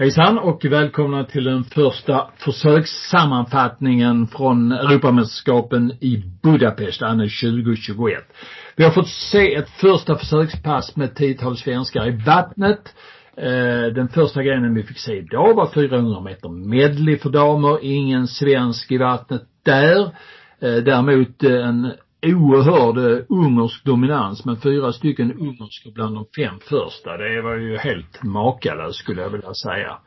Hejsan och välkomna till den första försökssammanfattningen från Europamästerskapen i Budapest, anno 2021. Vi har fått se ett första försökspass med tiotal svenskar i vattnet. Eh, den första grenen vi fick se idag var 400 meter medley för damer. Ingen svensk i vattnet där. Eh, däremot eh, en oerhörd eh, ungersk dominans med fyra stycken ungerskor bland de fem första. Det var ju helt makalöst skulle jag vilja säga.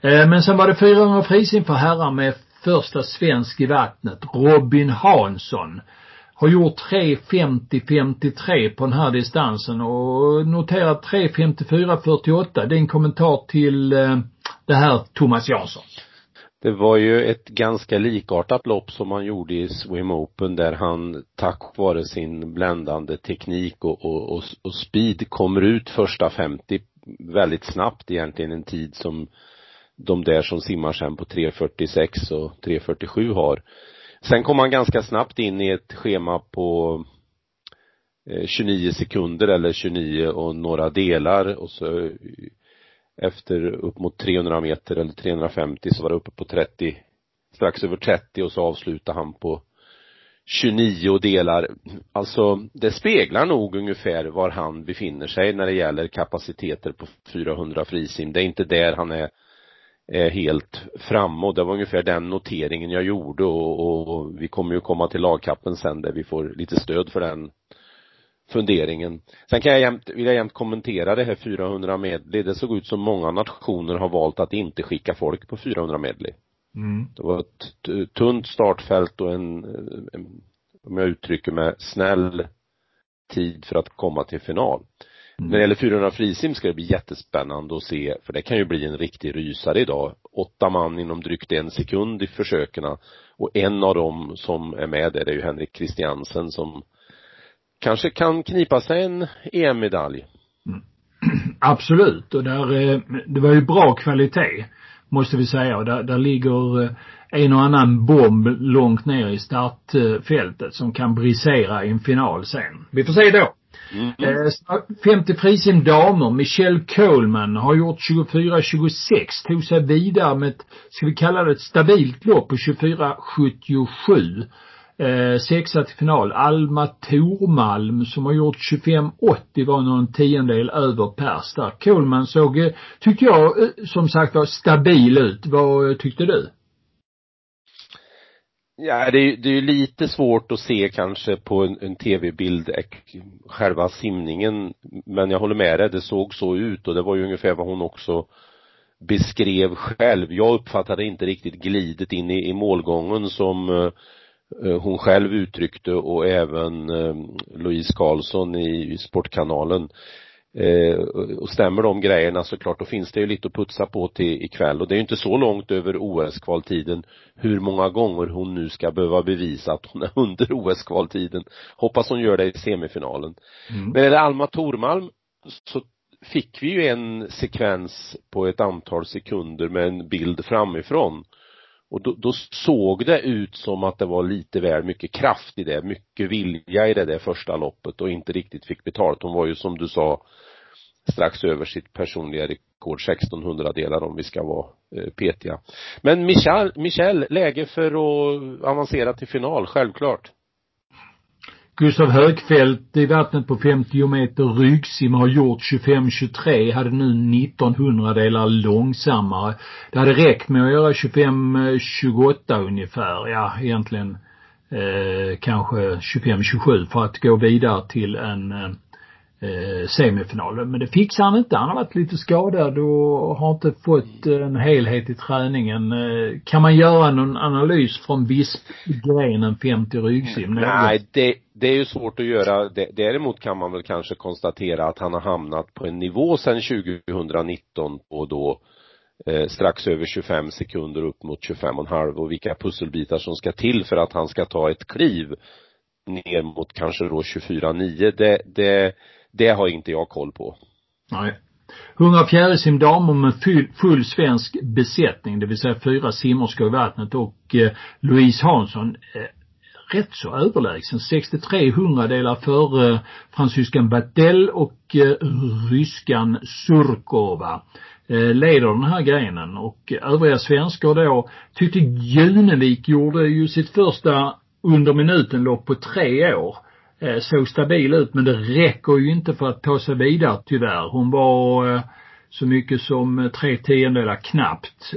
Eh, men sen var det 400 frisim för herrar med första svensk i vattnet, Robin Hansson. Har gjort 3.50-53 på den här distansen och noterat 3.54-48. Det är en kommentar till eh, det här Thomas Jansson. Det var ju ett ganska likartat lopp som han gjorde i Swim Open där han tack vare sin bländande teknik och, och, och, och speed kommer ut första 50 väldigt snabbt egentligen en tid som de där som simmar sen på 3.46 och 3.47 har. Sen kom han ganska snabbt in i ett schema på eh, 29 sekunder eller 29 och några delar och så efter upp mot 300 meter eller 350 så var det uppe på 30, strax över 30 och så avslutade han på 29 delar. Alltså det speglar nog ungefär var han befinner sig när det gäller kapaciteter på 400 frisim. Det är inte där han är, är helt framme och det var ungefär den noteringen jag gjorde och, och, och vi kommer ju komma till lagkappen sen där vi får lite stöd för den funderingen. Sen kan jag jämt, vill jag jämt kommentera det här 400 medley. Det såg ut som många nationer har valt att inte skicka folk på 400 medley. Mm. Det var ett tunt startfält och en, en, om jag uttrycker mig, snäll tid för att komma till final. Mm. När det gäller 400 frisim ska det bli jättespännande att se, för det kan ju bli en riktig rysare idag. Åtta man inom drygt en sekund i försöken och en av dem som är med där är ju Henrik Christiansen som kanske kan knipa sig en EM-medalj. Mm. Absolut och där, eh, det var ju bra kvalitet måste vi säga och där, där ligger eh, en och annan bomb långt ner i startfältet som kan brisera i en final sen. Vi får se då. Mm. Eh, 50 frisim damer, Michelle Coleman har gjort 24-26, tog sig vidare med ett, ska vi kalla det ett stabilt lopp på 24-77 eh, sexa till final. Alma Tormalm som har gjort 25-80 var någon tiondel över pers där. Kohlman såg, eh, tyckte jag, eh, som sagt var stabil ut. Vad eh, tyckte du? Ja, det är, det är ju lite svårt att se kanske på en, en tv-bild eh, själva simningen, men jag håller med dig, det såg så ut och det var ju ungefär vad hon också beskrev själv. Jag uppfattade inte riktigt glidet in i, i målgången som Eh, hon själv uttryckte och även eh, Louise Karlsson i Sportkanalen. Eh, och stämmer de grejerna såklart, då finns det ju lite att putsa på till ikväll och det är ju inte så långt över OS-kvaltiden hur många gånger hon nu ska behöva bevisa att hon är under OS-kvaltiden. Hoppas hon gör det i semifinalen. Mm. Men är det Alma Tormalm så fick vi ju en sekvens på ett antal sekunder med en bild framifrån och då, då, såg det ut som att det var lite väl mycket kraft i det, mycket vilja i det där första loppet och inte riktigt fick betalt. Hon var ju som du sa strax över sitt personliga rekord, 1600 delar om vi ska vara eh, petiga. Men Michel, Michel, läge för att avancera till final, självklart. Gustav Högfeldt i vattnet på 50 meter ryggsim har gjort 25-23, hade nu 1900 delar långsammare. Det hade räckt med att göra 25-28 ungefär, ja egentligen eh, kanske 25-27 för att gå vidare till en eh, eh, semifinal. Men det fixar han inte. Han har varit lite skadad och har inte fått eh, en helhet i träningen. Eh, kan man göra någon analys från vispgrenen 50 ryggsim? Nej, det, det är ju svårt att göra. Däremot kan man väl kanske konstatera att han har hamnat på en nivå sedan 2019 och då eh, strax över 25 sekunder upp mot 25 och en halv och vilka pusselbitar som ska till för att han ska ta ett kliv ner mot kanske då 24-9. Det, det det har inte jag koll på. Nej. 100 fjärilsim damer med full, full svensk besättning, det vill säga fyra simmerskor i vattnet och eh, Louise Hansson eh, rätt så överlägsen. 63 hundradelar före fransyskan Battelle och eh, ryskan Surkova. Eh, leder den här grenen och övriga svenskar då tyckte Junevik gjorde ju sitt första under minuten-lopp på tre år. Eh, såg stabil ut men det räcker ju inte för att ta sig vidare tyvärr. Hon var så mycket som tre tiondelar knappt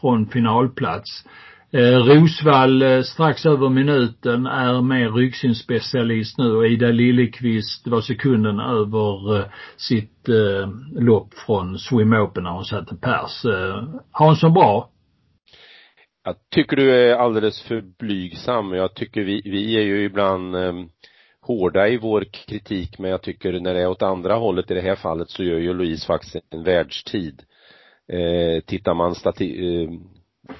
från finalplats. Eh, Rosvall eh, strax över minuten är med ryggsynsspecialist nu och Ida Lillekvist var sekunden över eh, sitt eh, lopp från Swim Open när hon satte pers. Eh, Hansson bra? Jag tycker du är alldeles för blygsam. Jag tycker vi, vi är ju ibland eh, hårda i vår kritik men jag tycker när det är åt andra hållet i det här fallet så gör ju Louise faktiskt en världstid. Eh, tittar man stati eh,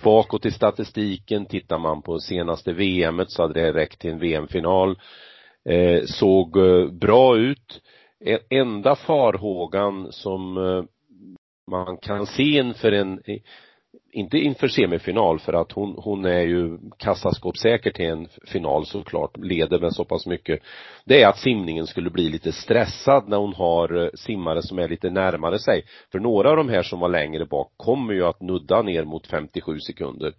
bakåt i statistiken, tittar man på senaste VMet så hade det räckt till en VM-final. Eh, såg eh, bra ut. E, enda farhågan som eh, man kan se inför en inte inför semifinal för att hon, hon är ju kassaskåpssäker till en final såklart, leder med så pass mycket. Det är att simningen skulle bli lite stressad när hon har eh, simmare som är lite närmare sig. För några av de här som var längre bak kommer ju att nudda ner mot 57 sekunder.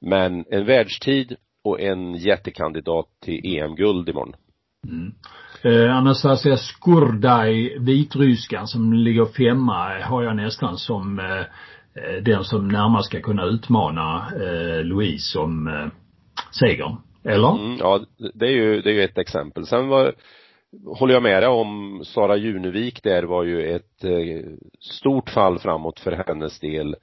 Men en världstid och en jättekandidat till EM-guld imorgon. Mm. Eh, Anastasia Skurdaj, vitryskan som ligger femma, har jag nästan som Eh, Eh, den som närmast ska kunna utmana eh, Louise om eh, segern. Eller? Mm, ja, det är ju, det är ju ett exempel. Sen var, håller jag med dig om Sara Junevik där var ju ett eh, stort fall framåt för hennes del.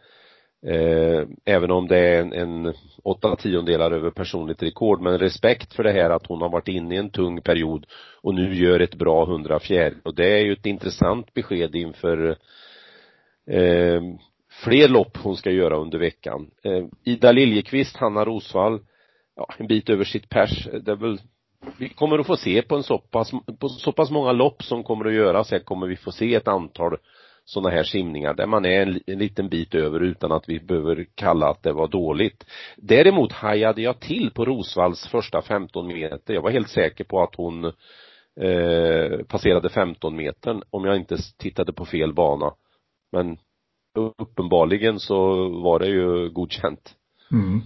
Eh, även om det är en, en åtta tiondelar över personligt rekord, men respekt för det här att hon har varit inne i en tung period och nu gör ett bra 100. Och det är ju ett intressant besked inför eh, fler lopp hon ska göra under veckan. Eh, Ida Liljekvist, Hanna Rosvall, ja, en bit över sitt pers. Eh, det är väl, vi kommer att få se på en så pass, på så pass många lopp som kommer att göras här kommer vi få se ett antal sådana här simningar där man är en, en liten bit över utan att vi behöver kalla att det var dåligt. Däremot hajade jag till på Rosvalls första 15 meter. Jag var helt säker på att hon eh, passerade 15 metern om jag inte tittade på fel bana. Men uppenbarligen så var det ju godkänt. Mm.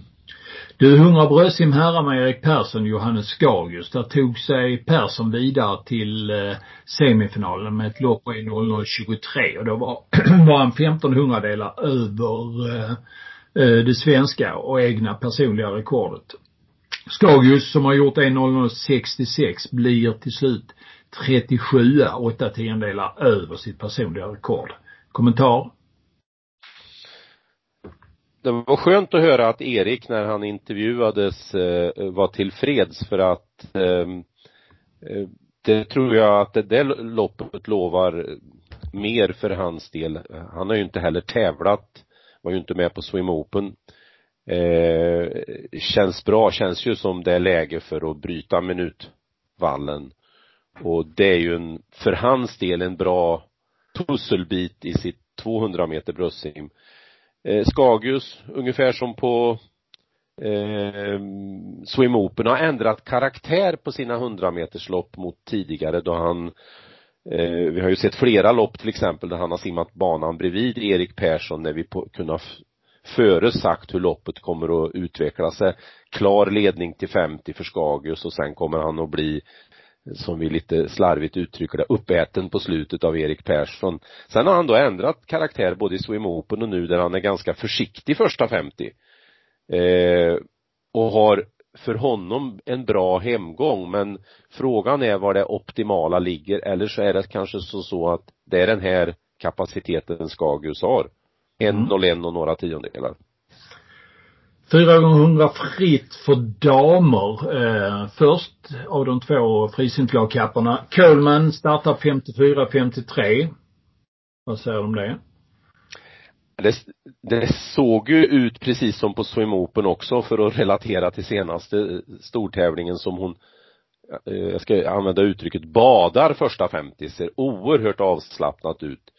Du, 100 brödsim herrar med Erik Persson, Johannes Skagius. Där tog sig Persson vidare till eh, semifinalen med ett lopp på 00.23 och då var, var han 1500 delar över eh, eh, det svenska och egna personliga rekordet. Skagius som har gjort 1.00.66 blir till slut 37 åtta tiondelar över sitt personliga rekord. Kommentar? Det var skönt att höra att Erik när han intervjuades eh, var tillfreds för att ehm, eh, det tror jag att det, där loppet lovar mer för hans del. Han har ju inte heller tävlat, var ju inte med på Swim Open. Eh, känns bra, känns ju som det är läge för att bryta minutvallen. Och det är ju en, för hans del en bra pusselbit i sitt 200 meter bröstsim eh, Skagius, ungefär som på eh, Swim Open, har ändrat karaktär på sina 100 mot tidigare då han eh, vi har ju sett flera lopp till exempel där han har simmat banan bredvid Erik Persson när vi på, kunnat före sagt hur loppet kommer att utveckla sig. Klar ledning till 50 för Skagius och sen kommer han att bli som vi lite slarvigt uttrycker det, uppäten på slutet av Erik Persson. Sen har han då ändrat karaktär både i Swim Open och nu där han är ganska försiktig första 50. Eh, och har för honom en bra hemgång men frågan är var det optimala ligger eller så är det kanske så, så att det är den här kapaciteten Skagius har. En mm. och en och några tiondelar. Fyra gånger hundra fritt för damer. Eh, först av de två frisimslagkapparna. Coleman startar 54-53. Vad säger du om det? Det, det såg ju ut precis som på Swim Open också för att relatera till senaste stortävlingen som hon eh, jag ska använda uttrycket badar första 50, ser oerhört avslappnat ut.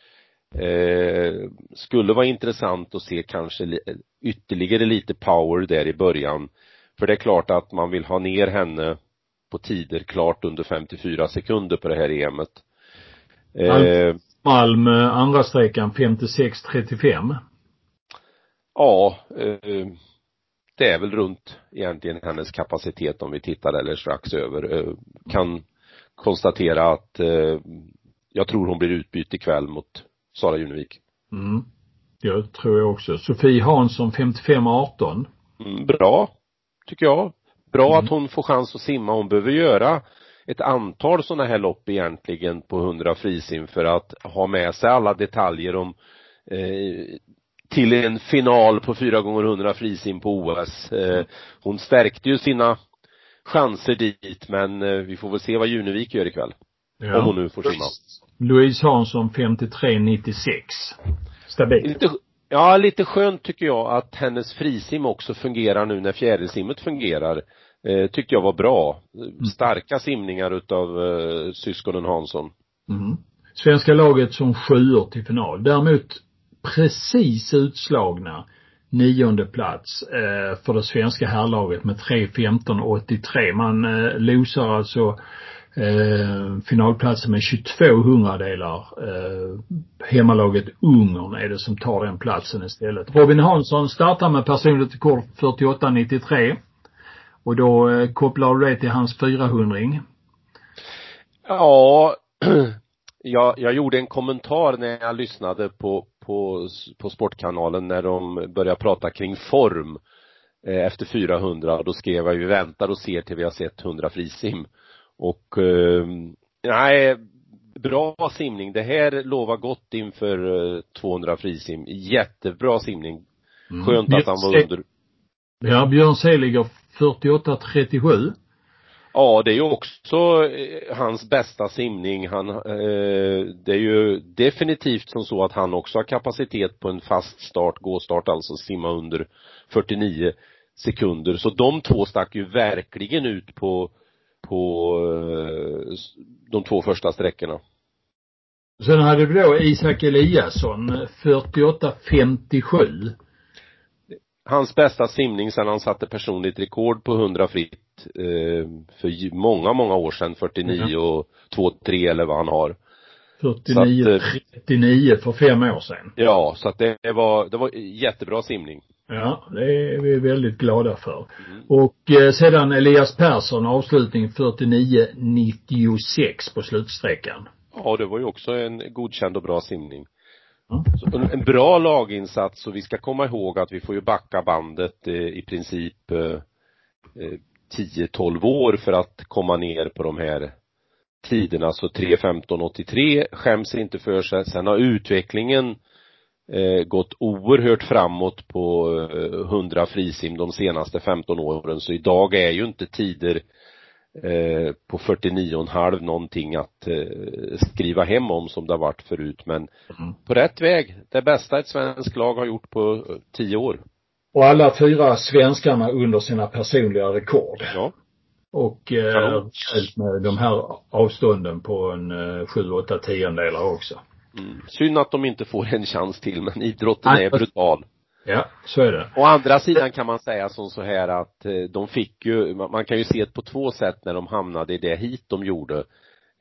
Eh, skulle vara intressant att se kanske ytterligare lite power där i början. För det är klart att man vill ha ner henne på tider klart under 54 sekunder på det här EMet. Eh, Malm, andra sträckan 56.35. Ja, eh, det är väl runt egentligen hennes kapacitet om vi tittar eller strax över. Eh, kan konstatera att eh, jag tror hon blir utbytt ikväll mot Sara Junevik. Mm. Det tror jag också. Sofie Hansson 55-18. Mm, bra, tycker jag. Bra mm. att hon får chans att simma. Hon behöver göra ett antal sådana här lopp egentligen på 100 frisim för att ha med sig alla detaljer om eh, till en final på 4 gånger 100 frisim på OS. Eh, hon stärkte ju sina chanser dit men eh, vi får väl se vad Junevik gör ikväll. Ja. Om hon nu får simma. Louise Hansson 53-96. Stabilt. Lite, ja, lite skönt tycker jag att hennes frisim också fungerar nu när fjärilsimmet fungerar. Eh, tyckte jag var bra. Mm. Starka simningar utav eh, syskonen Hansson. Mm. Svenska laget som sjuor till final. Däremot precis utslagna nionde plats eh, för det svenska herrlaget med 3.15.83. Man eh, losar alltså eh, finalplatsen med 22 hundradelar. Eh, hemmalaget Ungern är det som tar den platsen istället. Robin Hansson startar med personligt rekord 48.93. Och då eh, kopplar du det till hans 400 -ring. Ja, jag, jag gjorde en kommentar när jag lyssnade på, på, på Sportkanalen när de började prata kring form eh, efter 400 då skrev jag ju väntar och ser till vi har sett 100 frisim och eh, nej bra simning det här lovar gott inför eh, 200 frisim jättebra simning mm. skönt mm. att han var under ja Björn Seliger 48-37 Ja, det är ju också eh, hans bästa simning. Han, eh, det är ju definitivt som så att han också har kapacitet på en fast start, gåstart alltså, simma under 49 sekunder. Så de två stack ju verkligen ut på, på eh, de två första sträckorna. Sen hade vi då Isak Eliasson, 48-57 hans bästa simning sedan han satte personligt rekord på 100 fritt eh, för många, många år sedan, 49 mm. och 2-3 eller vad han har. 49, att, 39 för fem år sedan. Ja, så att det var, det var jättebra simning. Ja, det är vi väldigt glada för. Mm. Och eh, sedan Elias Persson avslutning 49-96 på slutsträckan. Ja, det var ju också en godkänd och bra simning. En bra laginsats och vi ska komma ihåg att vi får ju backa bandet eh, i princip eh, 10-12 eh, år för att komma ner på de här tiderna. Så 3.15.83 skäms inte för sig. Sen har utvecklingen eh, gått oerhört framåt på eh, 100 frisim de senaste 15 åren. Så idag är ju inte tider eh, på 49,5 någonting att eh, skriva hem om som det har varit förut men mm. på rätt väg. Det bästa ett svenskt lag har gjort på eh, tio år. Och alla fyra svenskarna under sina personliga rekord. Ja. Och eh, med de här avstånden på en eh, sju, åtta tiondelar också. Mm. Synd att de inte får en chans till men idrotten Nej, är brutal. Ja, så är det. Å andra sidan kan man säga som så här att eh, de fick ju, man kan ju se det på två sätt när de hamnade i det hit de gjorde.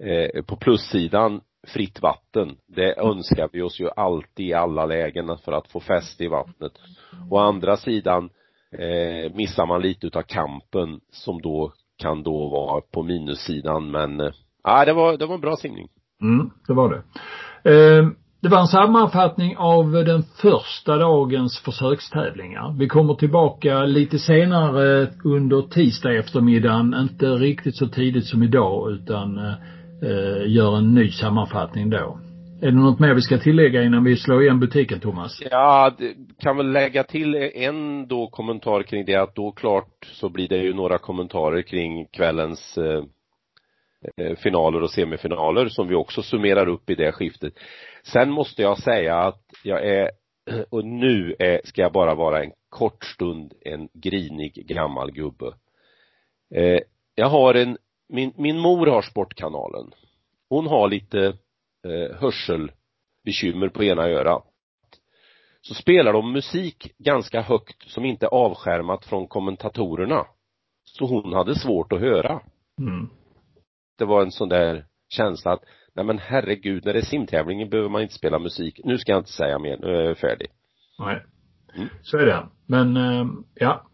Eh, på plussidan, fritt vatten. Det önskar vi oss ju alltid i alla lägen för att få fäste i vattnet. Å andra sidan eh, missar man lite utav kampen som då kan då vara på minussidan men, eh, ja det var, det var en bra simning. Mm, det var det. Ehm, det var en sammanfattning av den första dagens försökstävlingar. Vi kommer tillbaka lite senare under tisdag eftermiddagen, inte riktigt så tidigt som idag utan eh, eh, gör en ny sammanfattning då. Är det något mer vi ska tillägga innan vi slår igen butiken, Thomas? Ja, kan väl lägga till en då kommentar kring det att då klart så blir det ju några kommentarer kring kvällens eh Eh, finaler och semifinaler som vi också summerar upp i det skiftet. Sen måste jag säga att jag är, och nu är, ska jag bara vara en kort stund en grinig gammal gubbe. Eh, jag har en, min, min mor har Sportkanalen. Hon har lite eh, hörselbekymmer på ena örat. Så spelar de musik ganska högt som inte är avskärmat från kommentatorerna. Så hon hade svårt att höra. Mm. Det var en sån där känsla att nej men herregud, när det är simtävling behöver man inte spela musik. Nu ska jag inte säga mer, nu är jag färdig. Nej. Mm. Så är det. Men, eh, ja.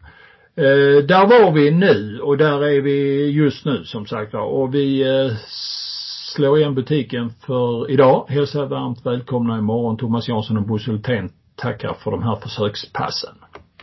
Eh, där var vi nu och där är vi just nu som sagt och vi eh, slår igen butiken för idag. Hälsar varmt välkomna imorgon Thomas Jansson och Bosse Hultén tackar för de här försökspassen.